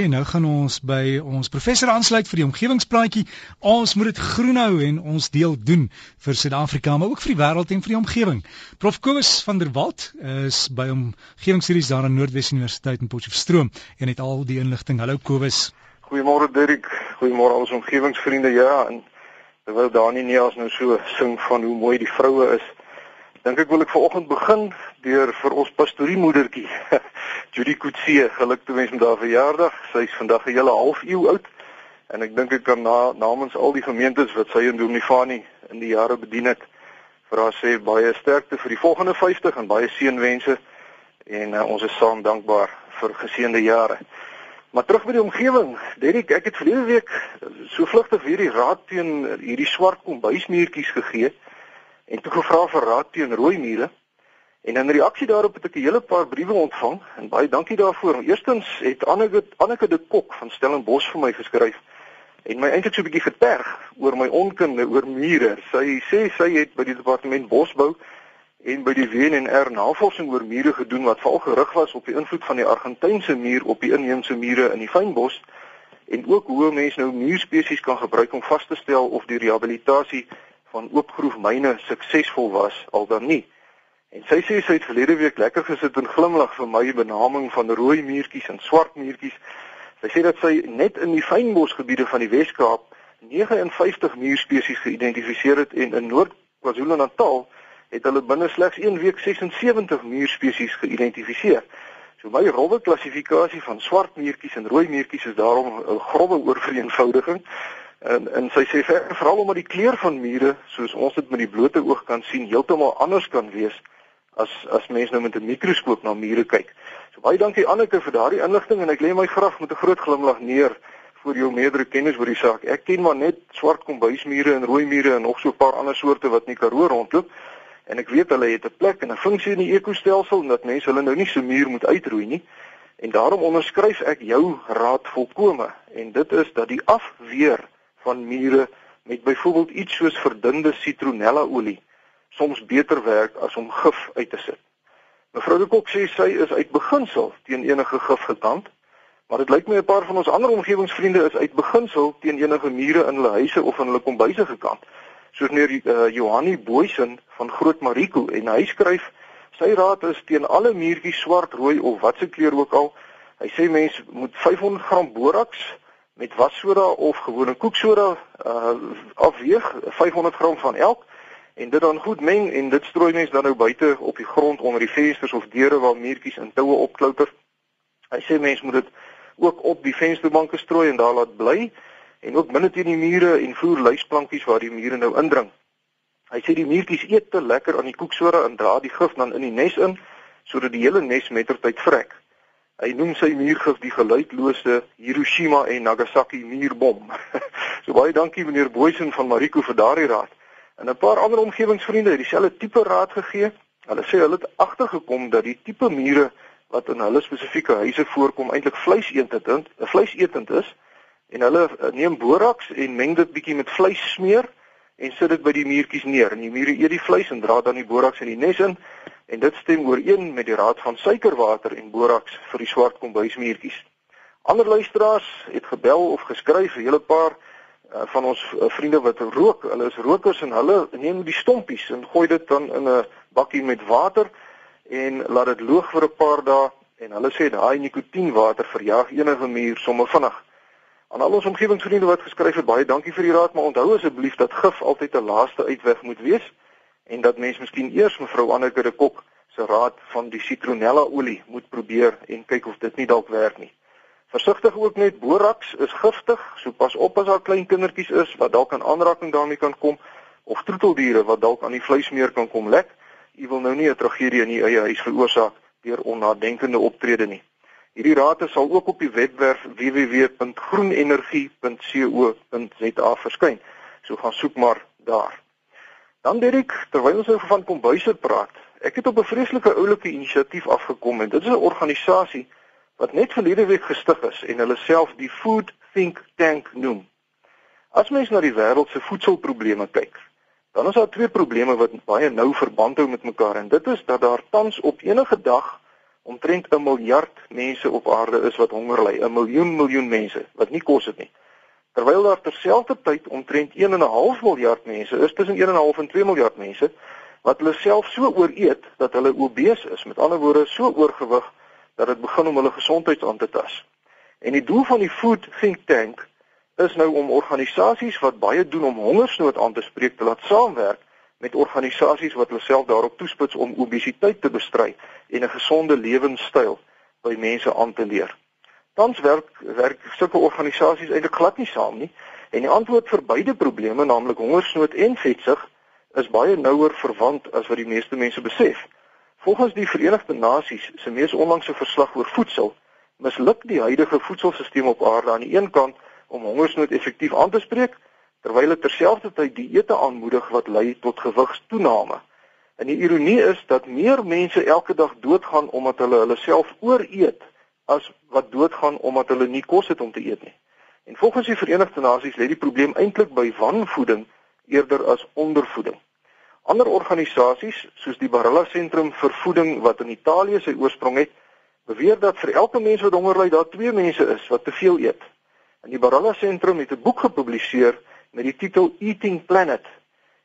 En nou gaan ons by ons professor aansluit vir die omgewingspraatjie. Ons moet dit groen hou en ons deel doen vir Suid-Afrika, maar ook vir die wêreld en vir die omgewing. Prof Kobus van der Walt is by omgewingsstudies daar aan Noordwes Universiteit in Potchefstroom en het al die inligting. Hallo Kobus. Goeiemôre Dirk. Goeiemôre al ons omgewingsvriende. Ja, en terwyl Dani nie as nou so sing van hoe mooi die vroue is, dink ek wil ek vanoggend begin deur vir ons pastoriemoedertjie Judy Kutsie geluk toe mens met haar verjaardag. Sy is vandag 'n hele halfuur oud en ek dink ek kan na, namens al die gemeentes wat sy in Dominifani in die jare bedien het vir haar sê baie sterkte vir die volgende 50 en baie seënwense en uh, ons is saam dankbaar vir geseënde jare. Maar terug by die omgewing. Derek, ek het verlede week so vlugtig hierdie raad teen hierdie swart kombuismuurtjies gegee en toe gevra vir raad teen rooi mure. En in reaksie daarop het ek 'n hele paar briewe ontvang en baie dankie daarvoor. Eerstens het Anneke Anneke de Kok van Stellenbosch vir my geskryf en my eintlik so 'n bietjie geterg oor my onkunde oor mure. Sy sê sy het by die departement bosbou en by die WNR navorsing oor mure gedoen wat veral gerig was op die invloed van die Argentynse muur op die inheemse mure in die fynbos en ook hoe mense nou muurspesies kan gebruik om vas te stel of die rehabilitasie van oopgroefmyne suksesvol was al dan nie. En sy sê sy het verlede week lekker gesit en glimlag vir my benaming van rooi muurtjies en swart muurtjies. Sy sê dat sy net in die fynbosgebiede van die Wes-Kaap 59 muurspesies geïdentifiseer het en in Noord-KwaZulu-Natal het hulle binne slegs 1 week 76 muurspesies geïdentifiseer. So my rowwe klassifikasie van swart muurtjies en rooi muurtjies is daarom 'n grove oorvereenvoudiging. En en sy sê veral omdat die kleur van mure, soos ons dit met die blote oog kan sien, heeltemal anders kan wees as as mense nou met 'n mikroskoop na mure kyk. So baie dankie Anneke vir daardie inligting en ek lê my graag met 'n groot glimlag neer vir jou meerdere kennis oor die saak. Ek ken maar net swart kombuismure en rooi mure en nog so 'n paar ander soorte wat in die Karoo rondloop. En ek weet hulle het 'n plek en 'n funksie in die ekostelsel en dat mense hulle nou nie so muur moet uitroei nie. En daarom onderskryf ek jou raad volkome en dit is dat die afweer van mure met byvoorbeeld iets soos verdunde citronella olie soms beter werk as om gif uit te sit. Mevrou de Kok sê sy is uit beginsel teen enige gif gekant, maar dit lyk my 'n paar van ons ander omgewingsvriende is uit beginsel teen enige mure in hulle huise of in hulle kombuise gekant. Soos meneer uh, Johanie Boysen van Groot Mariko en hy skryf sy raad is teen alle muurtjies swart, rooi of watse kleur ook al. Hy sê mense moet 500 gram boraks met wassoda of gewone koeksoda uh, afweeg 500 gram van elk en dit dan goed meng en dit strooi mens dan nou buite op die grond onder die vensters of deure waar muurtjies in toue opklouter. Hy sê mens moet dit ook op die vensterbanke strooi en daar laat bly en ook binne teen die mure en vloer lysplankies waar die mure nou indring. Hy sê die muurtjies eet te lekker aan die koeksoda en dra die gif dan in die nes in sodat die hele nes mettertyd vrek. Hy noem sy muurgif die geluidlose Hiroshima en Nagasaki muurbom. so baie dankie meneer Boysen van Mariko vir daardie raad. En 'n paar ander omgewingsvriende het dieselfde tipe raad gegee. Hulle sê hulle het agtergekom dat die tipe mure wat in hulle spesifieke huise voorkom eintlik vleisetend, 'n vleisetend is en hulle eh, neem boraks en meng dit bietjie met vleis smeer en sit dit by die muurtjies neer. En die mure eet die vleis en dra dan die boraks in die nes in en dit stem ooreen met die raad van suikerwater en boraks vir die swart kombuismuurtjies. Ander luisteraars het gebel of geskryf 'n hele paar uh, van ons uh, vriende wat rook, hulle is rokers en hulle neem die stompies en gooi dit dan in 'n bakkie met water en laat dit loog vir 'n paar dae en hulle sê daai nikotienwater verjaag enige muur sommer vinnig. Aan al ons omgewingsvriende wat geskryf het, baie dankie vir die raad, maar onthou asseblief dat gif altyd 'n laaste uitweg moet wees en dat mens miskien eers mevrou Anneke de Kok se raad van die citronella olie moet probeer en kyk of dit nie dalk werk nie. Versigtig ook net boraks is giftig, so pas op as daar klein kindertjies is wat dalk aan aanraking daarmee kan kom of troeteldiere wat dalk aan die vleismeer kan kom lek. U wil nou nie 'n tragedie in u eie huis veroorsaak deur onnadenkende optrede nie. Hierdie raad sal ook op die webwerf www.groenenergie.co.za verskyn. So gaan soek maar daar. Dan Dirk, terwyl ons oor van kombuise praat, ek het op 'n vreeslike oulike inisiatief afgekom en dit is 'n organisasie wat net verlede week gestig is en hulle self die Food Think Tank noem. As mens na die wêreld se voedselprobleme kyk, dan is daar twee probleme wat baie nou verband hou met mekaar en dit is dat daar tans op enige dag omtrent 'n miljard mense op aarde is wat honger ly, 'n miljoen miljoen mense wat nie kos het nie. Terwyl daar terselfdertyd omtrent 1.5 miljard mense is, tussen 1.5 en 2 miljard mense wat hulle self so ooreet dat hulle obese is, met ander woorde so oorgewig dat dit begin om hulle gesondheid aan te tas. En die doel van die Food Think Tank is nou om organisasies wat baie doen om hongersnood aan te spreek te laat saamwerk met organisasies wat hulle self daarop toespits om obesiteit te bestry en 'n gesonde lewenstyl by mense aan te leer. Tans werk werk sulke organisasies eintlik glad nie saam nie en die antwoord vir beide probleme, naamlik hongersnood en vetsug, is baie nouer verwant as wat die meeste mense besef. Volgens die Verenigde Nasies se mees onlangse verslag oor voedsel, misluk die huidige voedselstelsel op aarde aan die een kant om hongersnood effektief aan te spreek terwyl dit terselfdertyd dieete aanmoedig wat lei tot gewigstoename. En die ironie is dat meer mense elke dag doodgaan omdat hulle hulle self ooreet as wat doodgaan omdat hulle nie kos het om te eet nie. En volgens die Verenigde Nasies lê die probleem eintlik by wanvoeding eerder as ondervoeding. Ander organisasies soos die Barilla Sentrum vir Voeding wat in Italië sy oorsprong het, beweer dat vir elke mens wat honger ly, daar twee mense is wat te veel eet. En die Barilla Sentrum het 'n boek gepubliseer met die titel Eating Planet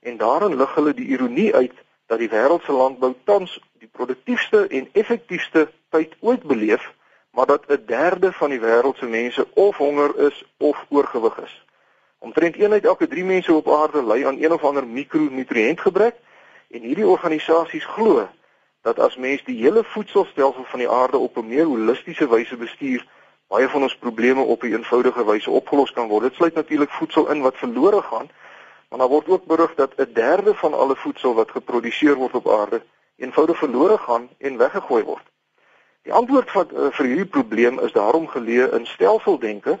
en daarin lig hulle die ironie uit dat die wêreld se landbou tans die produktiefste en effektiefste tyd ooit beleef, maar dat 'n derde van die wêreld se mense of honger is of oorgewig is. Omtrent 1 uit elke 3 mense op aarde ly aan een of ander mikronutriëntgebrek en hierdie organisasies glo dat as mens die hele voedselstelsel van die aarde op 'n meer holistiese wyse bestuur, baie van ons probleme op 'n eenvoudige wyse opgelos kan word. Dit sluit natuurlik voedsel in wat verlore gaan, maar daar word ook berig dat 'n derde van alle voedsel wat geproduseer word op aarde eenvoudig verlore gaan en weggegooi word. Die antwoord wat uh, vir hierdie probleem is daarom geleë in stelseldenke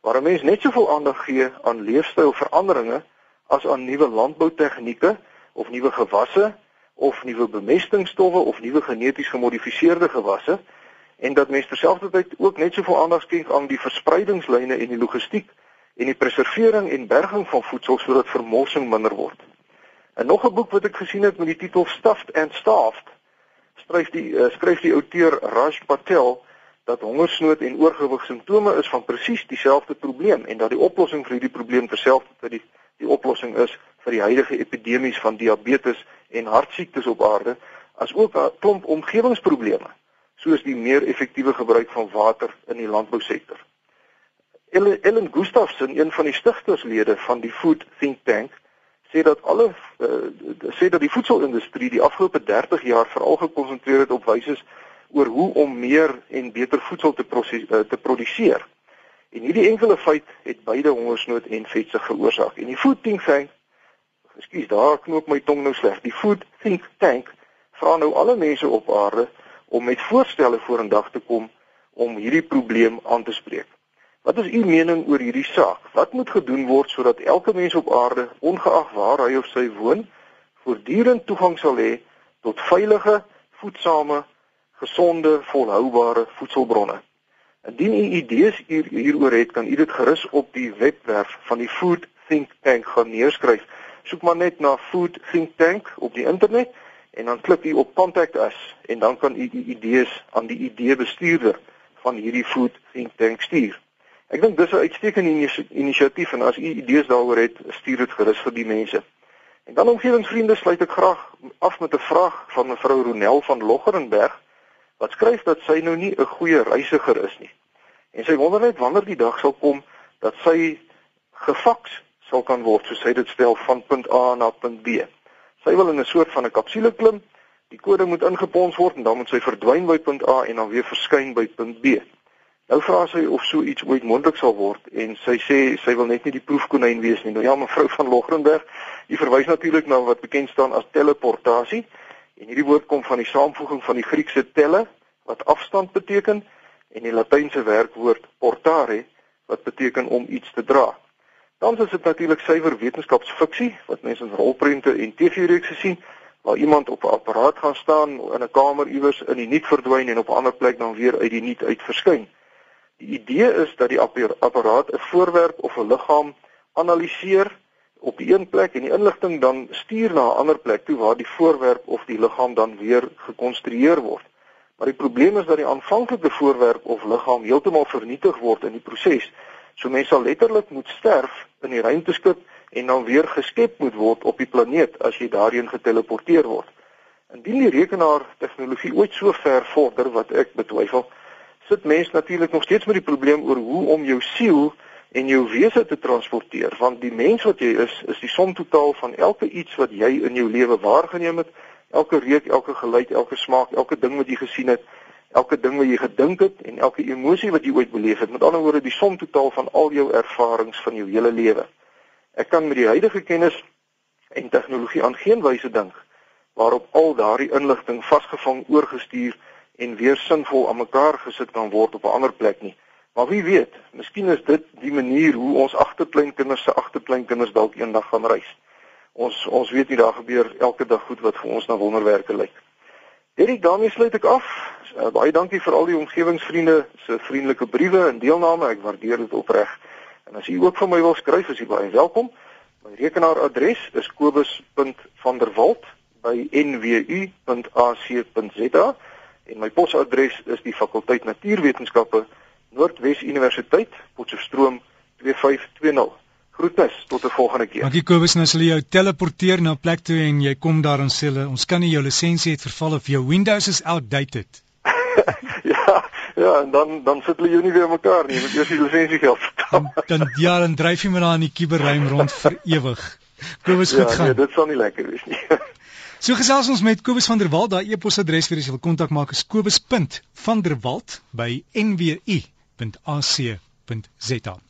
waar 'n mens net soveel aandag gee aan leefstylveranderinge as aan nuwe landboutegnieke of nuwe gewasse of nuwe bemestingstowwe of nuwe geneties gemodifiseerde gewasse en dat mense terselfdertyd ook net soveel aandag skenk aan die verspreidingslyne en die logistiek en die preservering en berging van voedsel sodat vermorsing minder word. En nog 'n boek wat ek gesien het met die titel Stuffed and Starved, skryf die uh, skryf die outeur Raj Patel dat hongersnood en oorgewig simptome is van presies dieselfde probleem en dat die oplossing vir hierdie probleem terselfdertyd die die oplossing is vir die huidige epidemies van diabetes en hartsiektes op aarde as ook 'n klomp omgewingsprobleme soos die meer effektiewe gebruik van water in die landbousektor. Ellen, Gustafson, een van die stigterslede van die Food Think Tank, sê dat alle uh, sê dat die voedselindustrie die afgelope 30 jaar veral gekonsentreer het op wyse oor hoe om meer en beter voedsel te proses, uh, te produseer. En hierdie enkele feit het beide hongersnood en vetsug veroorsaak. En die Food Think Tank, ekskuus, daar knoop my tong nou sleg. Die Food Think Tank vra nou alle mense op aarde om met voorstelle vorendag te kom om hierdie probleem aan te spreek. Wat is u mening oor hierdie saak? Wat moet gedoen word sodat elke mens op aarde, ongeag waar hy of sy woon, voortdurend toegang sal hê tot veilige, voedsame, gesonde, volhoubare voedselbronne? Indien u idees hier, hieroor het, kan u dit gerus op die webwerf van die Food Think Tank gaan neerskryf. Soek maar net na Food Think Tank op die internet en dan klik u op contact us en dan kan u u idees aan die ideebestuurder van hierdie food think tank stuur. Ek dink dis 'n uitstekende inisiatief en as u idees daaroor het, stuur dit gerus vir die mense. En dan omgewingsvriende sluit ek graag af met 'n vraag van mevrou Ronel van Loggerenberg wat skryf dat sy nou nie 'n goeie reisiger is nie. En sy wonder net wanneer die dag sal kom dat sy gefaks sal kan word, soos sy dit stel van punt A na punt B. Sy wil in 'n soort van 'n kapsule klim. Die kode moet ingepons word en dan moet sy verdwyn by punt A en dan weer verskyn by punt B. Nou vra sy of so iets ooit moontlik sal word en sy sê sy wil net nie die proefkonyn wees nie. Nou ja, mevrou van Logrenberg, u verwys natuurlik na wat bekend staan as teleportasie en hierdie woord kom van die saamvoeging van die Griekse tele wat afstand beteken en die Latynse werkwoord portare wat beteken om iets te dra. Dan is dit natuurlik suiwer wetenskapsfiksie wat mense in rolprente en TV-reekse sien waar iemand op 'n apparaat gaan staan in 'n kamer iewers in die niet verdwyn en op 'n ander plek dan weer uit die niet uit verskyn. Die idee is dat die apparaat 'n voorwerp of 'n liggaam analiseer op die een plek en die inligting dan stuur na 'n ander plek toe waar die voorwerp of die liggaam dan weer gekonstrueer word. Maar die probleem is dat die aanvanklike voorwerp of liggaam heeltemal vernietig word in die proses. So mense sal letterlik moet sterf in die ruimteskip en dan weer geskep moet word op die planeet as jy daarheen geteleporteer word. Indien die rekenaar tegnologie ooit so ver vorder wat ek betwyfel, sit mense natuurlik nog steeds met die probleem oor hoe om jou siel en jou wese te transporteer want die mens wat jy is is die som totaal van elke iets wat jy in jou lewe waargeneem het elke reuk elke geluid elke smaak elke ding wat jy gesien het elke ding wat jy gedink het en elke emosie wat jy ooit beleef het met ander woorde die som totaal van al jou ervarings van jou hele lewe ek kan met die huidige kennis en tegnologie aan geen wyse dink waarop al daardie inligting vasgevang oorgestuur en weer sinvol aan mekaar gesit kan word op 'n ander plek nie Maar wie weet, miskien is dit die manier hoe ons agterkleinkinders se agterkleinkinders dalk eendag gaan reis. Ons ons weet nie daar gebeur elke dag goed wat vir ons na wonderwerke lyk. Hierdie daarmee sluit ek af. Uh, baie dankie vir al die omgewingsvriende se vriendelike briewe en deelname. Ek waardeer dit opreg. En as u ook vir my wil skryf, is u baie welkom. My rekenaaradres is kobus.vanderwalt@nwu.ac.za en my posadres is die fakulteit Natuurwetenskappe Noordwes Universiteit, Potchefstroom 2520. Groetnis tot 'n volgende keer. Dankie Kobus, nou sal jy jou teleporteer na 'n plek toe en jy kom daar en sê hulle ons kan nie jou lisensie het verval of jou Windows is outdated. ja, ja, en dan dan sit hulle jou nie weer mekaar nie, jy moet eers die lisensie geld betaal. dan, dan ja, dan dryf jy maar daar in die kuberruim rond vir ewig. Kobus, goed ja, gaan. Ja, nee, dit sal nie lekker wees nie. So gesels ons met Kobus van der Walt, daai e-posadres vir as jy wil kontak maak is kobus.vanderwalt by nwu www.ac.za